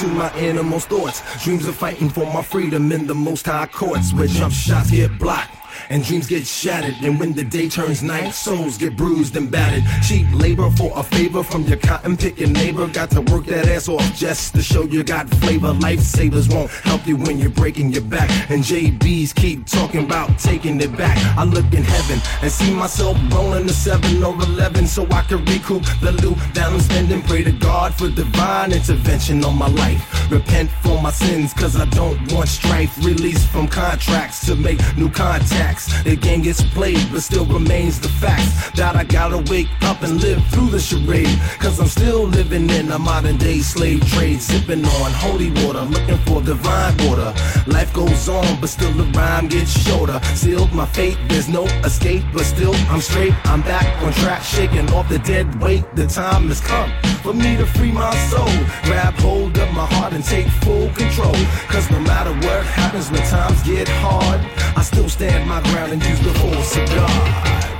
to my innermost thoughts. Dreams of fighting for my freedom in the most high courts where jump shots get blocked and dreams get shattered and when the day turns night souls get bruised and battered. Cheap labor for a favor from your cotton picking neighbor. Got to work that ass off just to show you got flavor. Lifesavers won't help you when you're breaking your back. And jb's keep talking about taking it back. I look in heaven and see myself rolling a 7 or 11 so i can recoup the loot that i'm spending. Pray to god for divine intervention on my life. Repent for my sins cause i don't want strife. Release from contracts to make new contacts the game gets played but still remains the facts. That i gotta wake up and live through the charade. Cause i'm still living in a modern day slave trade. Sipping on holy water looking for divine water. Life goes on but still the rhyme gets shorter. Sealed my fate there's no escape but still i'm straight. I'm back on track shaking off the dead weight. The time has come for me to free my soul. Grab hold of my heart and take full control. Cause no matter what happens when times get hard i still stand my ground and use the force of god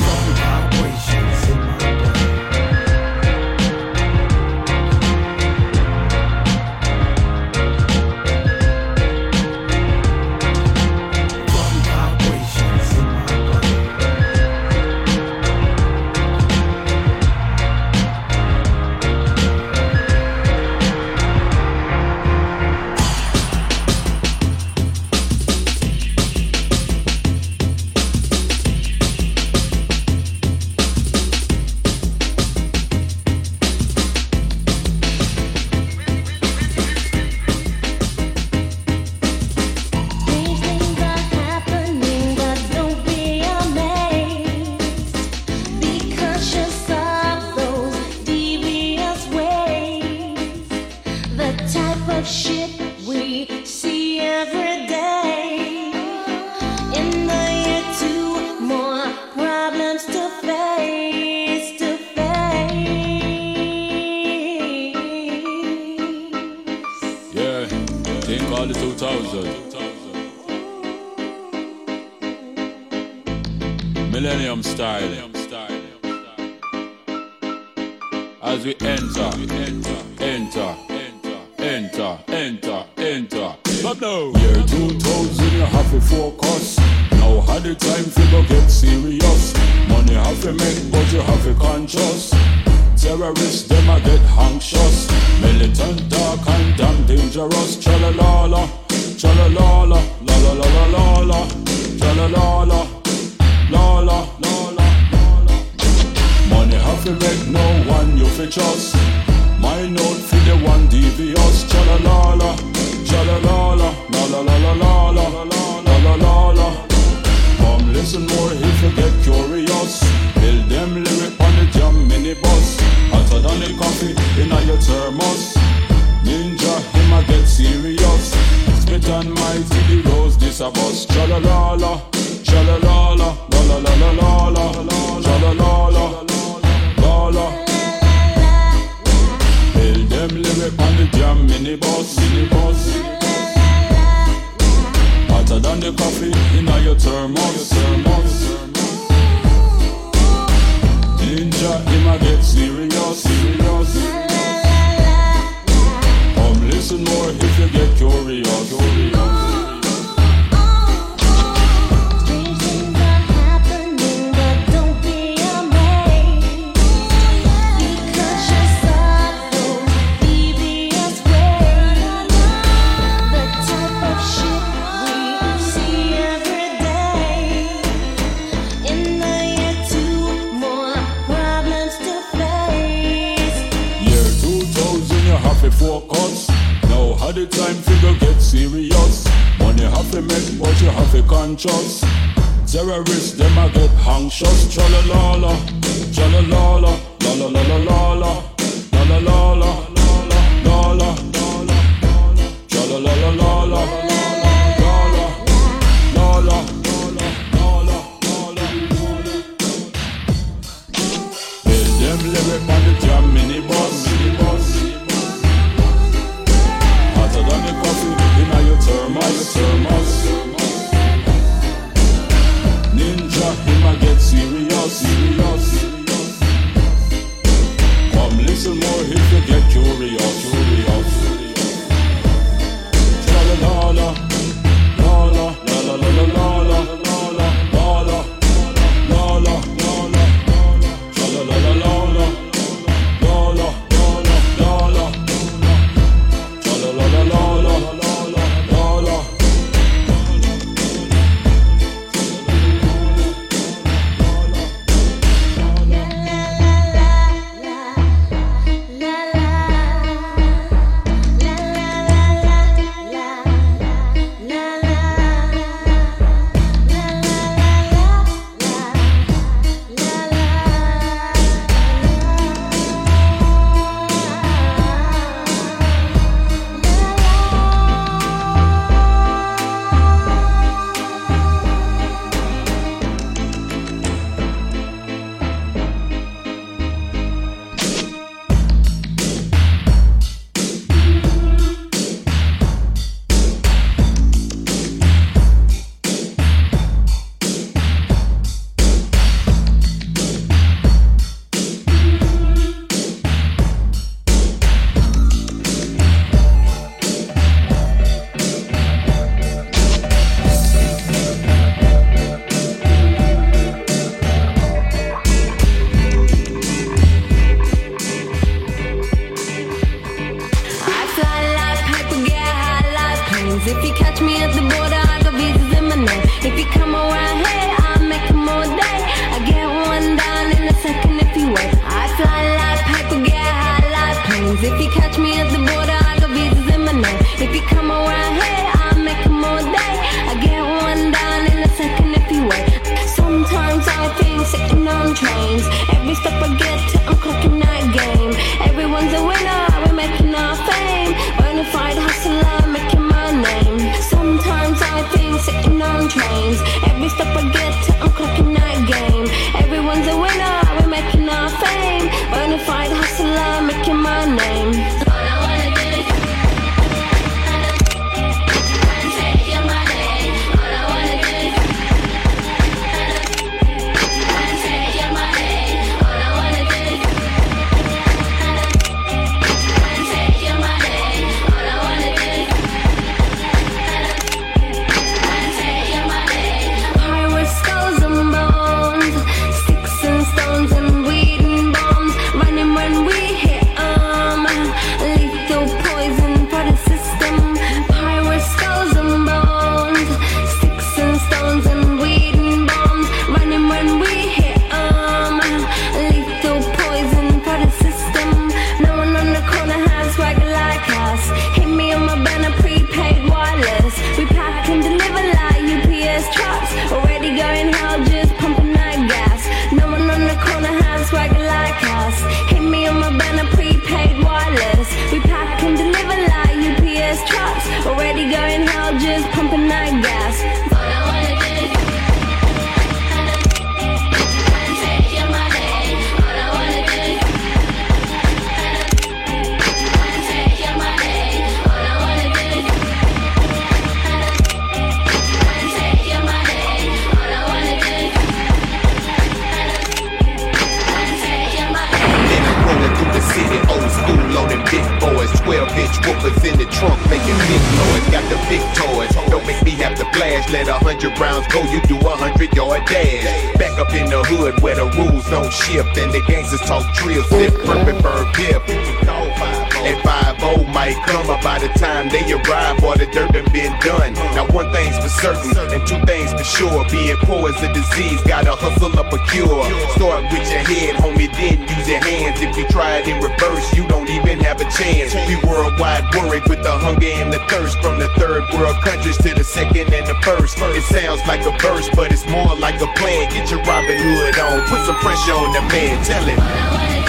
with the hunger and the thirst from the third world countries to the second and the first. It sounds like a verse, but it's more like a plan. Get your Robin Hood on, put some pressure on the man, tell him.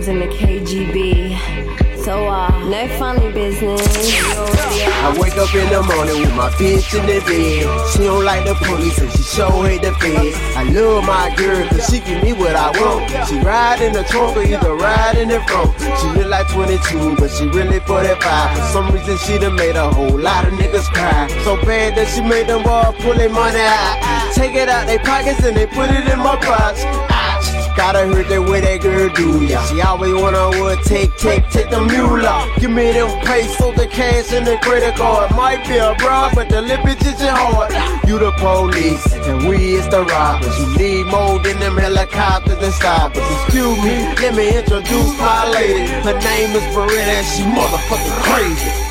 Than the KGB. So, uh, no funny business. I wake up in the morning with my bitch in the bed. She don't like the police and she sure hate the feds. I love my girl cause she give me what I want. She ride in the trunk or either ride in the front. She look like 22 but she really 45. For some reason she done made a whole lot of niggas cry. So bad that she made them all pull their money out. Take it out they pockets and they put it in my pockets. Gotta hurt that way that girl do ya. She always wanna what take, take, take the mule. Give me them pesos, the cash, and the credit card. Might be a broad, but the lip is your heart. You the police, and we is the robbers. You need more than them helicopters and stoppers. Excuse me, let me introduce my lady. Her name is Beretta, and she motherfucking crazy.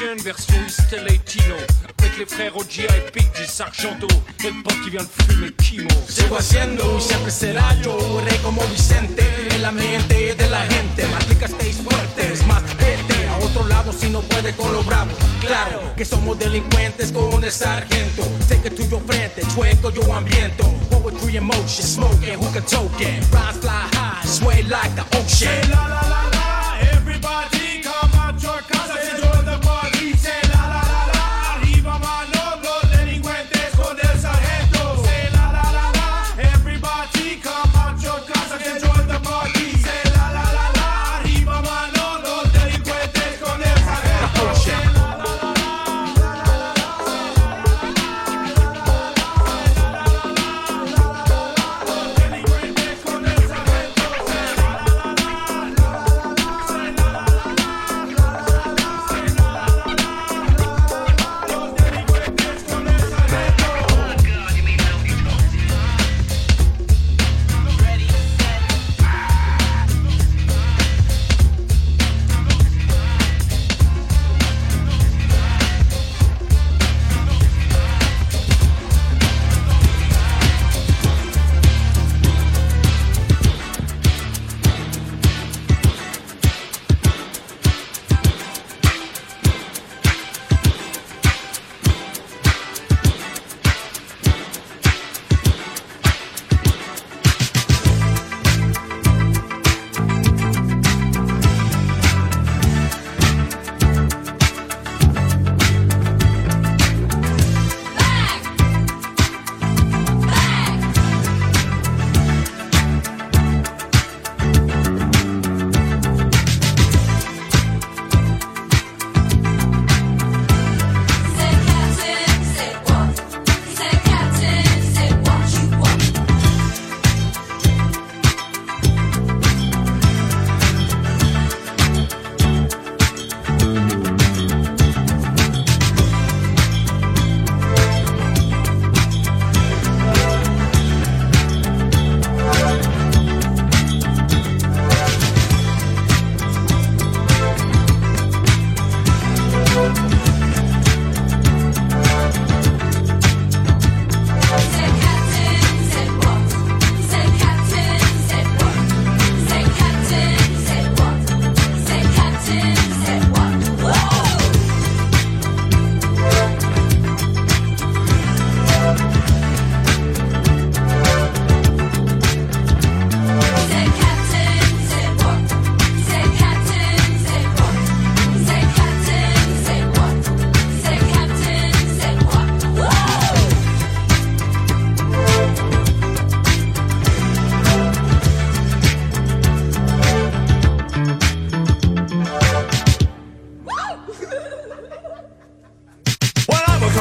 Session version East Latino avec les frères OG et Big G Sargento et le pote qui vient de fumer Kimo. Sigo haciendo y siempre será yo, rey como Vicente, en la mente de la gente. Matica estéis fuertes, más vete, otro lado si no puede con los bravos. Claro que somos delincuentes con el sargento. Take it to your frente, chueco yo ambiento. Poetry in motion, smoking, who can token? Rise fly high, sway like the ocean. la la la,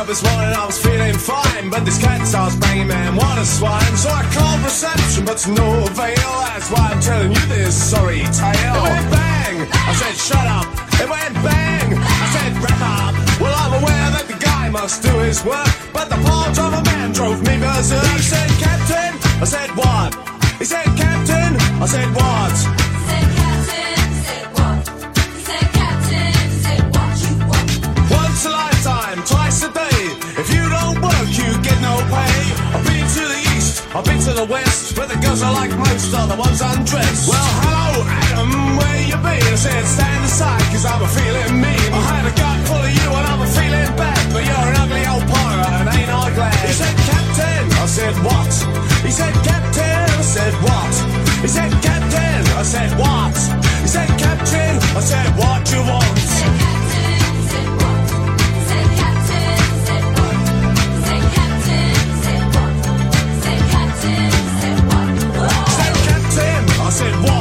Morning, I was feeling fine, but this cat starts banging, man, what a swine. So I called reception, but to no avail. That's why I'm telling you this sorry tale. It went bang! I said, shut up. It went bang! I said, wrap up. Well, I'm aware that the guy must do his work, but the part of a man drove me berserk. He said, Captain. I said, what? He said, Captain. I said, what? I've been to the west, where the girls are like most are the ones undressed. Well, hello, Adam, where you been? I said, stand aside, cause I'm a feeling mean. I had a gut full of you and I'm a feeling bad, but you're an ugly old pirate and ain't I glad? He said, Captain, I said, what? He said, Captain, I said, what? He said, Captain, I said, what? He said, Captain, I said, what you want? said said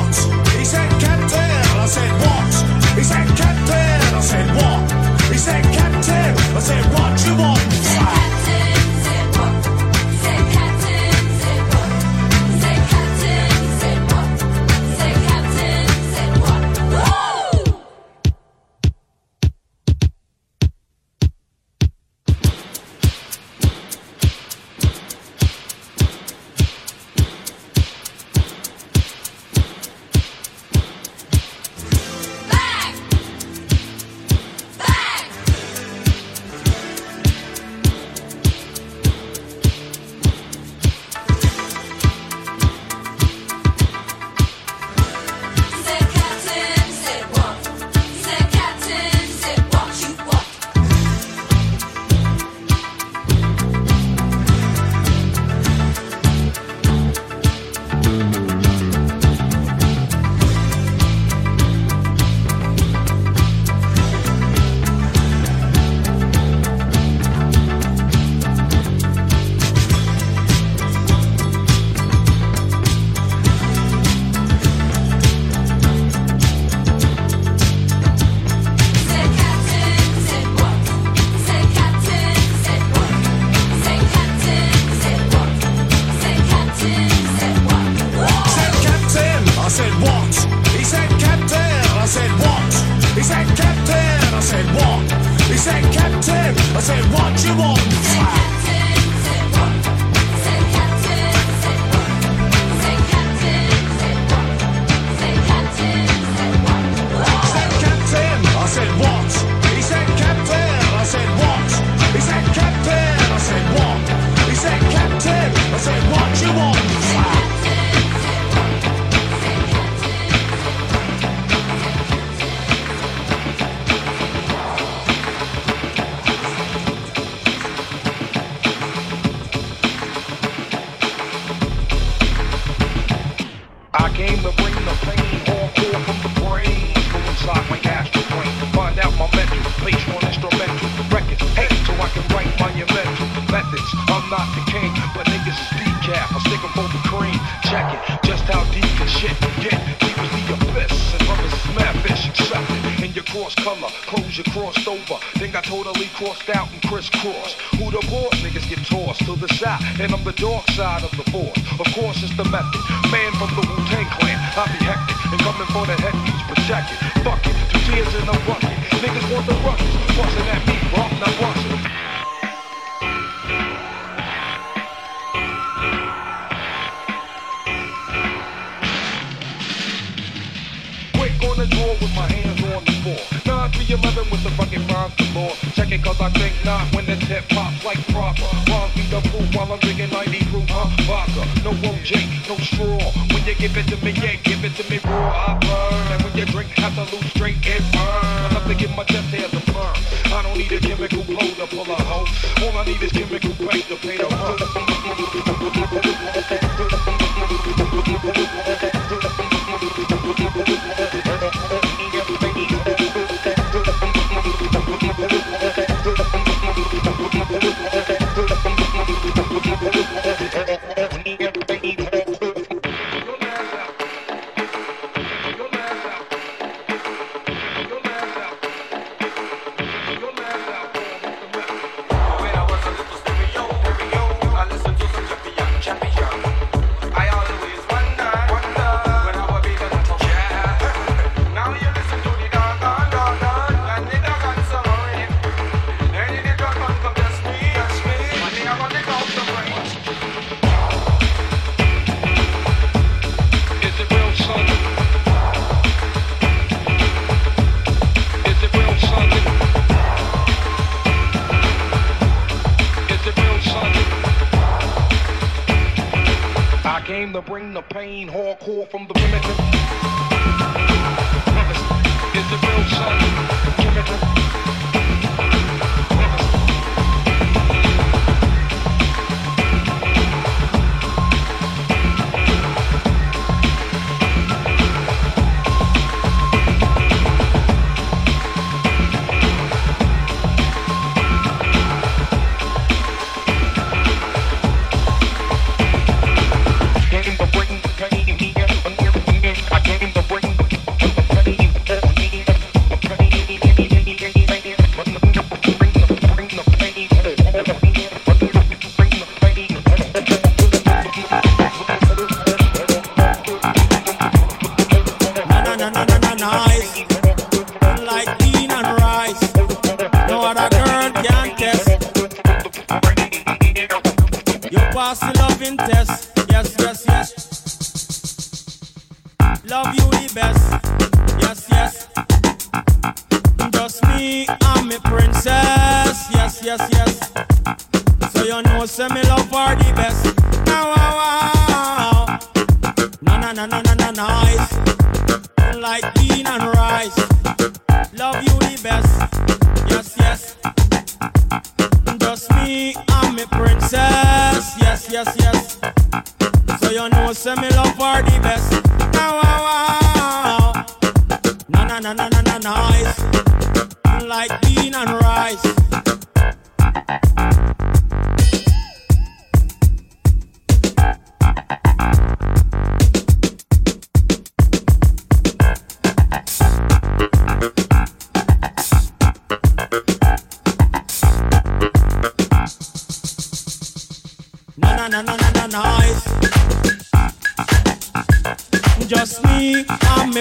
cross color, you crossed over. Then got totally crossed out and crisscrossed. Who the boss? Niggas get tossed to the side, and I'm the dark side of the force. Of course, it's the method. Man from the Wu-Tang clan, I be hectic and coming for the headpiece, protect it. Fuck it, two tears in a bucket. Niggas want the ruckus, busting at me, I'm not busting. On the floor. 9 to 11 with the fucking rhymes galore. Check it cause I think not when the tip pops like proper. Rhymes be the proof while I'm drinking 90 proof, huh? Vodka, no OJ, no straw. When you give it to me, yeah, give it to me raw. I burn. And when you drink, have to lose straight and burn. I have to get my chest hair to burn. I don't need a chemical blow to pull a hoe. All I need is chemical paint to pay the Is I came to bring the pain, hardcore from the primitive. Is it real, son? Primitive.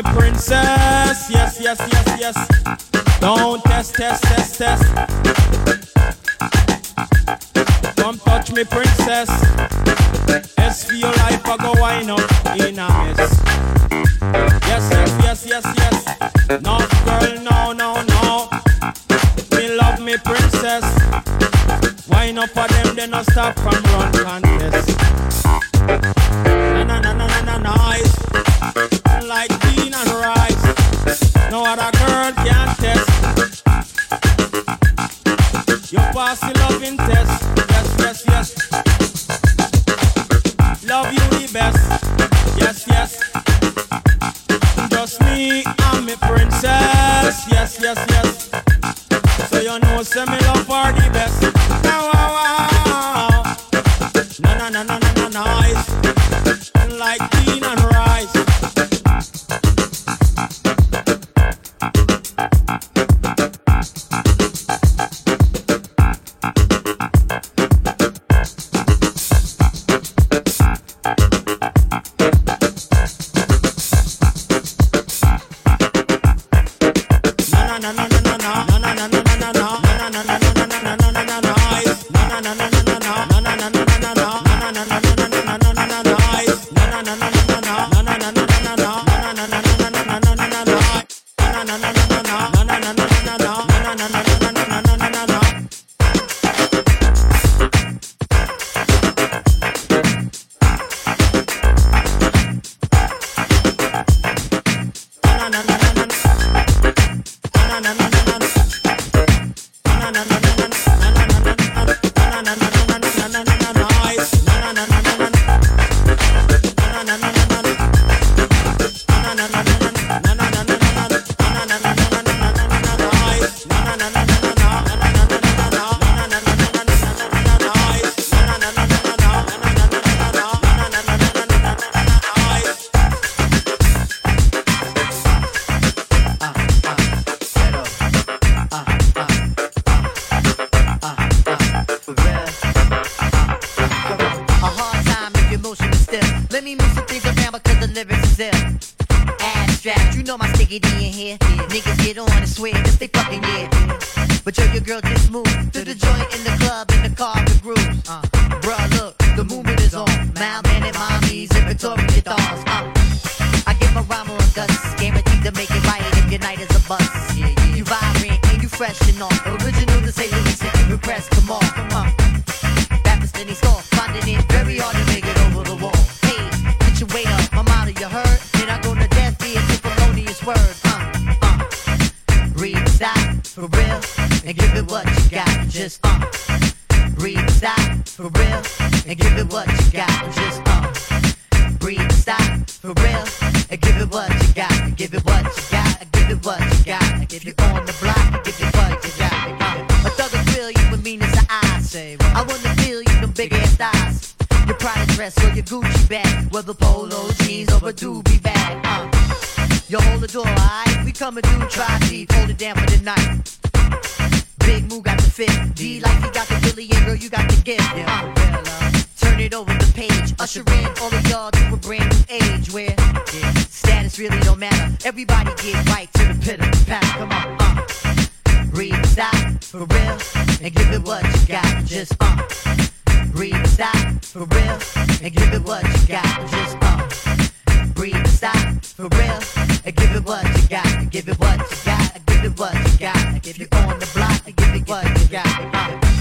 me princess. Yes, yes, yes, yes. Don't test, test, test, test. Come touch me, princess. S for your life, I go wind up in a mess. Yes, yes, yes, yes, yes. No, girl, no, no, no. Me love me, princess. Wine up for them, they no stop from hold the door, alright? We coming through, try deep, hold it down for the night. Big Moo got the fit, D like he got the Billy, and girl you got the gift. Uh, turn it over the page, usher in all of y'all to a brand new age where yeah, status really don't matter. Everybody get right to the pit of the pack. Come on, uh. breathe, the stop, for real, and give it what you got. Just uh. breathe, the stop, for real, and give it what you got. Just uh. Breathe the stop, for real, and give it what you got. Give it what you got, give it what you got. If you're on the block, give it what you got. Uh. Uh.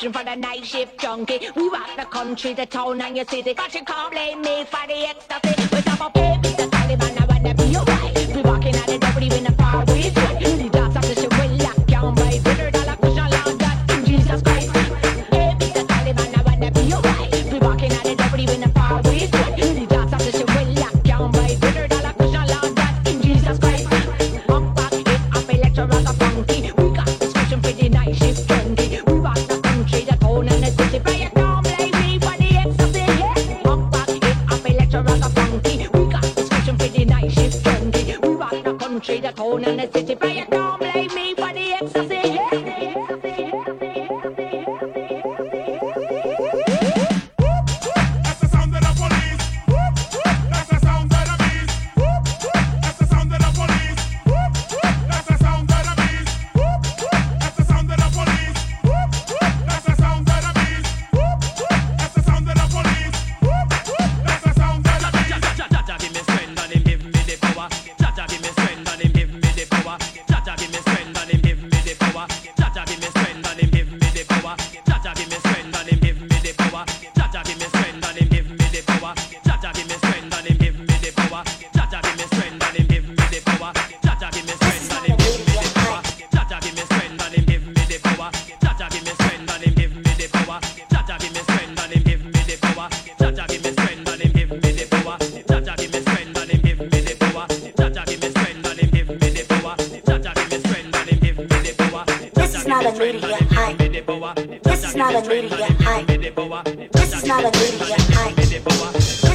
searching for the night shift junkie. We rock the country, the town, and your city. But you can't blame me for the ecstasy. We a media hype. This is not a media hype. This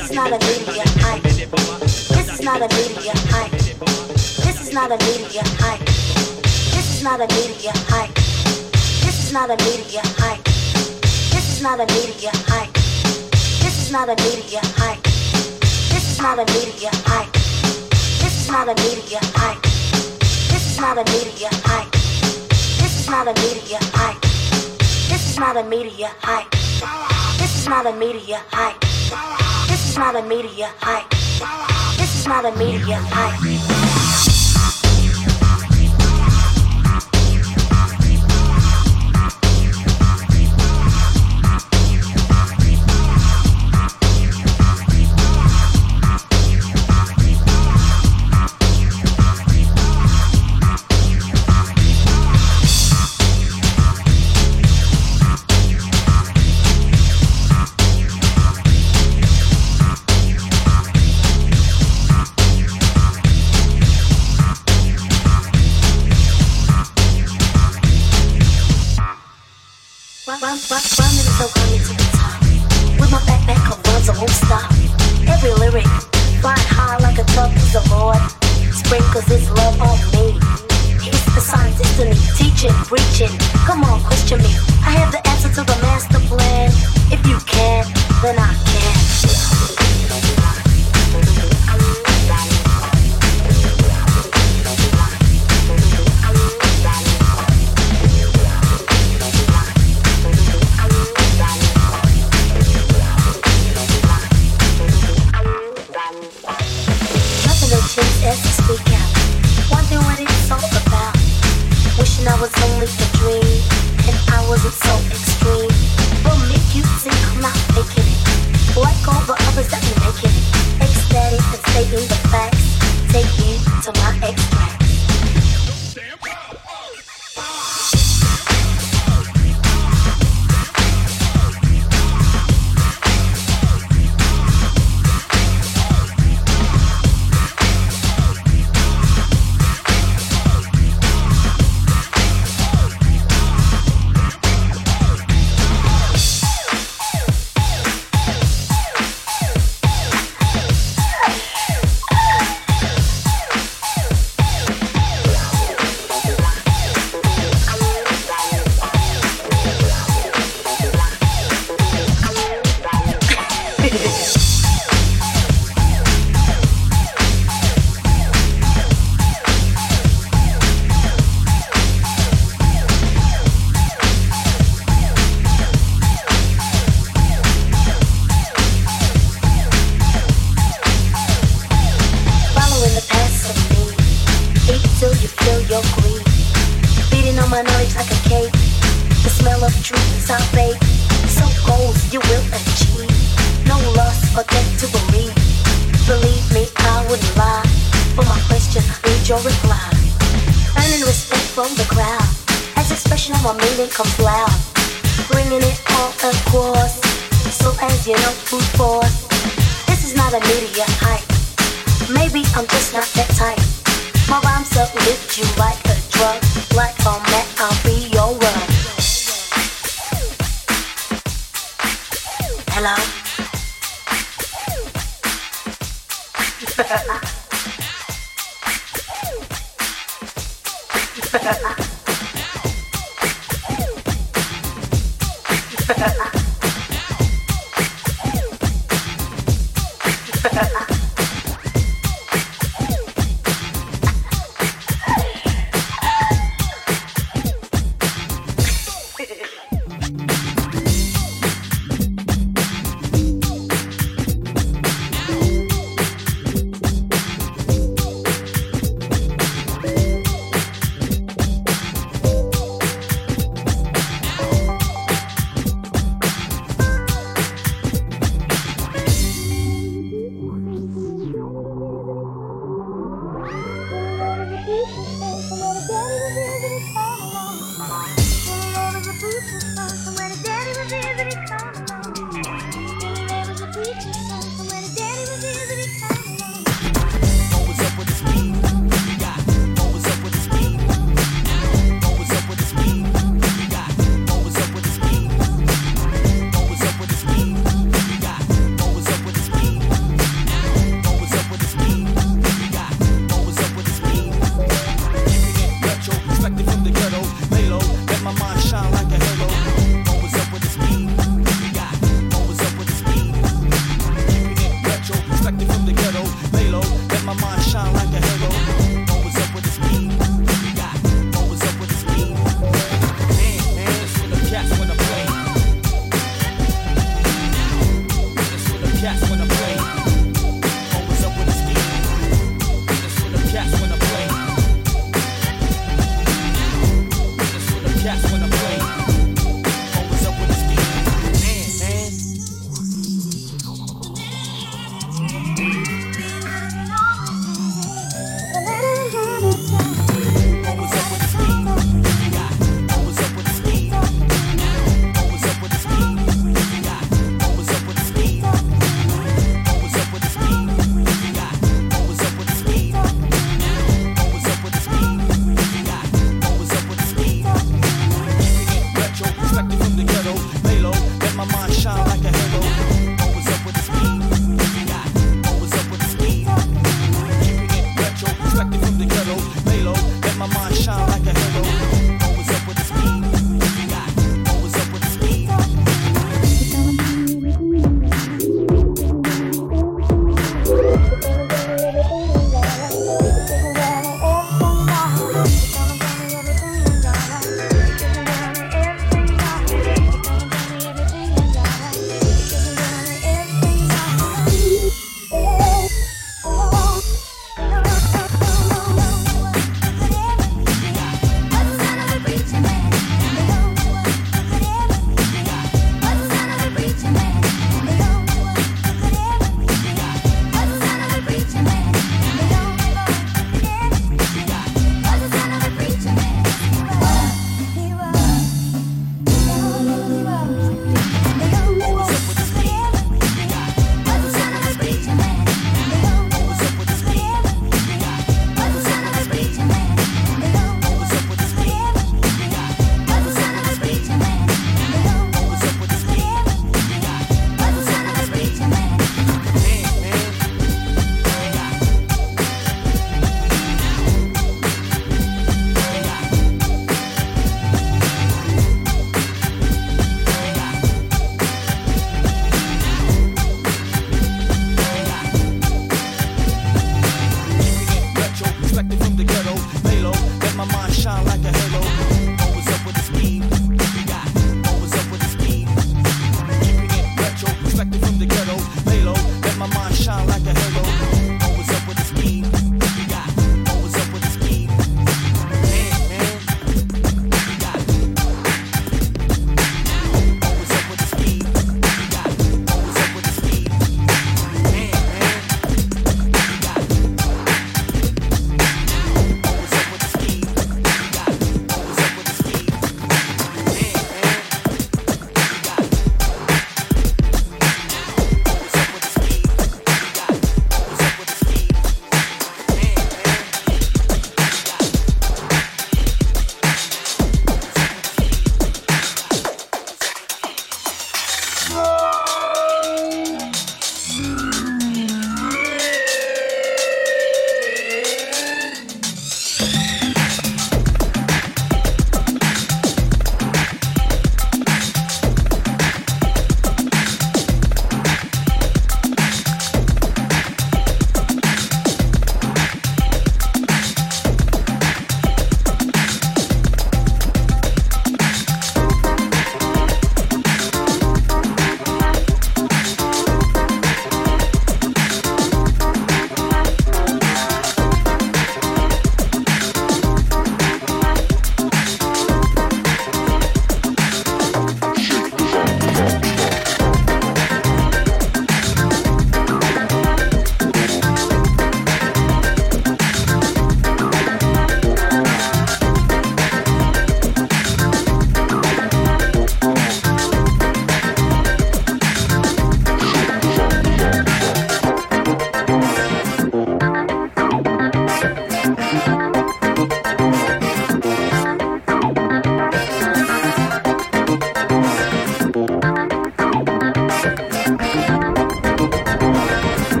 is not a media hype. This is not a media hype. This is not a media hype. This is not a media hype. This is not a media hype. This is not a media hype. This is not a media hype. This is not a media hype. This is not a media hype. This is not a media hype. This is not a media hype is not a media hype. This is not a media hype. This is not a media hype. This is not a media hype. emotional, I made it come loud. Bringing it all across, so as you know, brute force. This is not a media hype. Maybe I'm just not that type. My rhymes up lift you like a drug, like a mat, I'll be your world. Hello? Ha ha ha.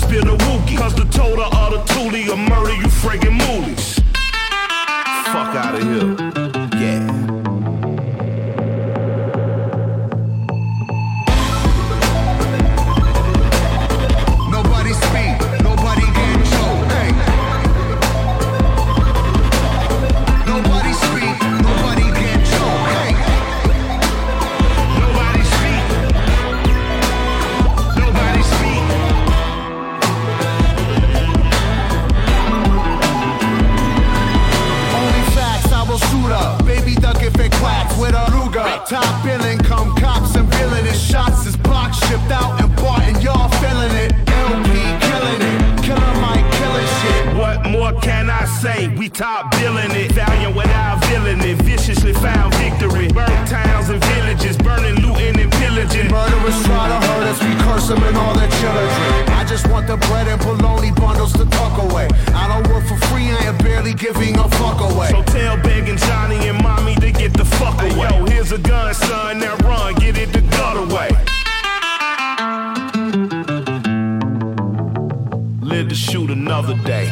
spit a wookie. Cause the total of the Thule or murder you friggin' moolies. Fuck out of here. come cops and reeling shots. Is box shipped out and what can I say? We top billing it, valiant without villain it, viciously found victory. Burnt towns and villages, burning, looting, and pillaging. Murderers try to hurt us, we curse them and all their children. I just want the bread and bologna bundles to tuck away. I don't work for free, I am barely giving a fuck away. So tell begging Johnny and mommy to get the fuck away. Hey, yo, here's a gun, son, now run, get it the gut away. Live to shoot another day.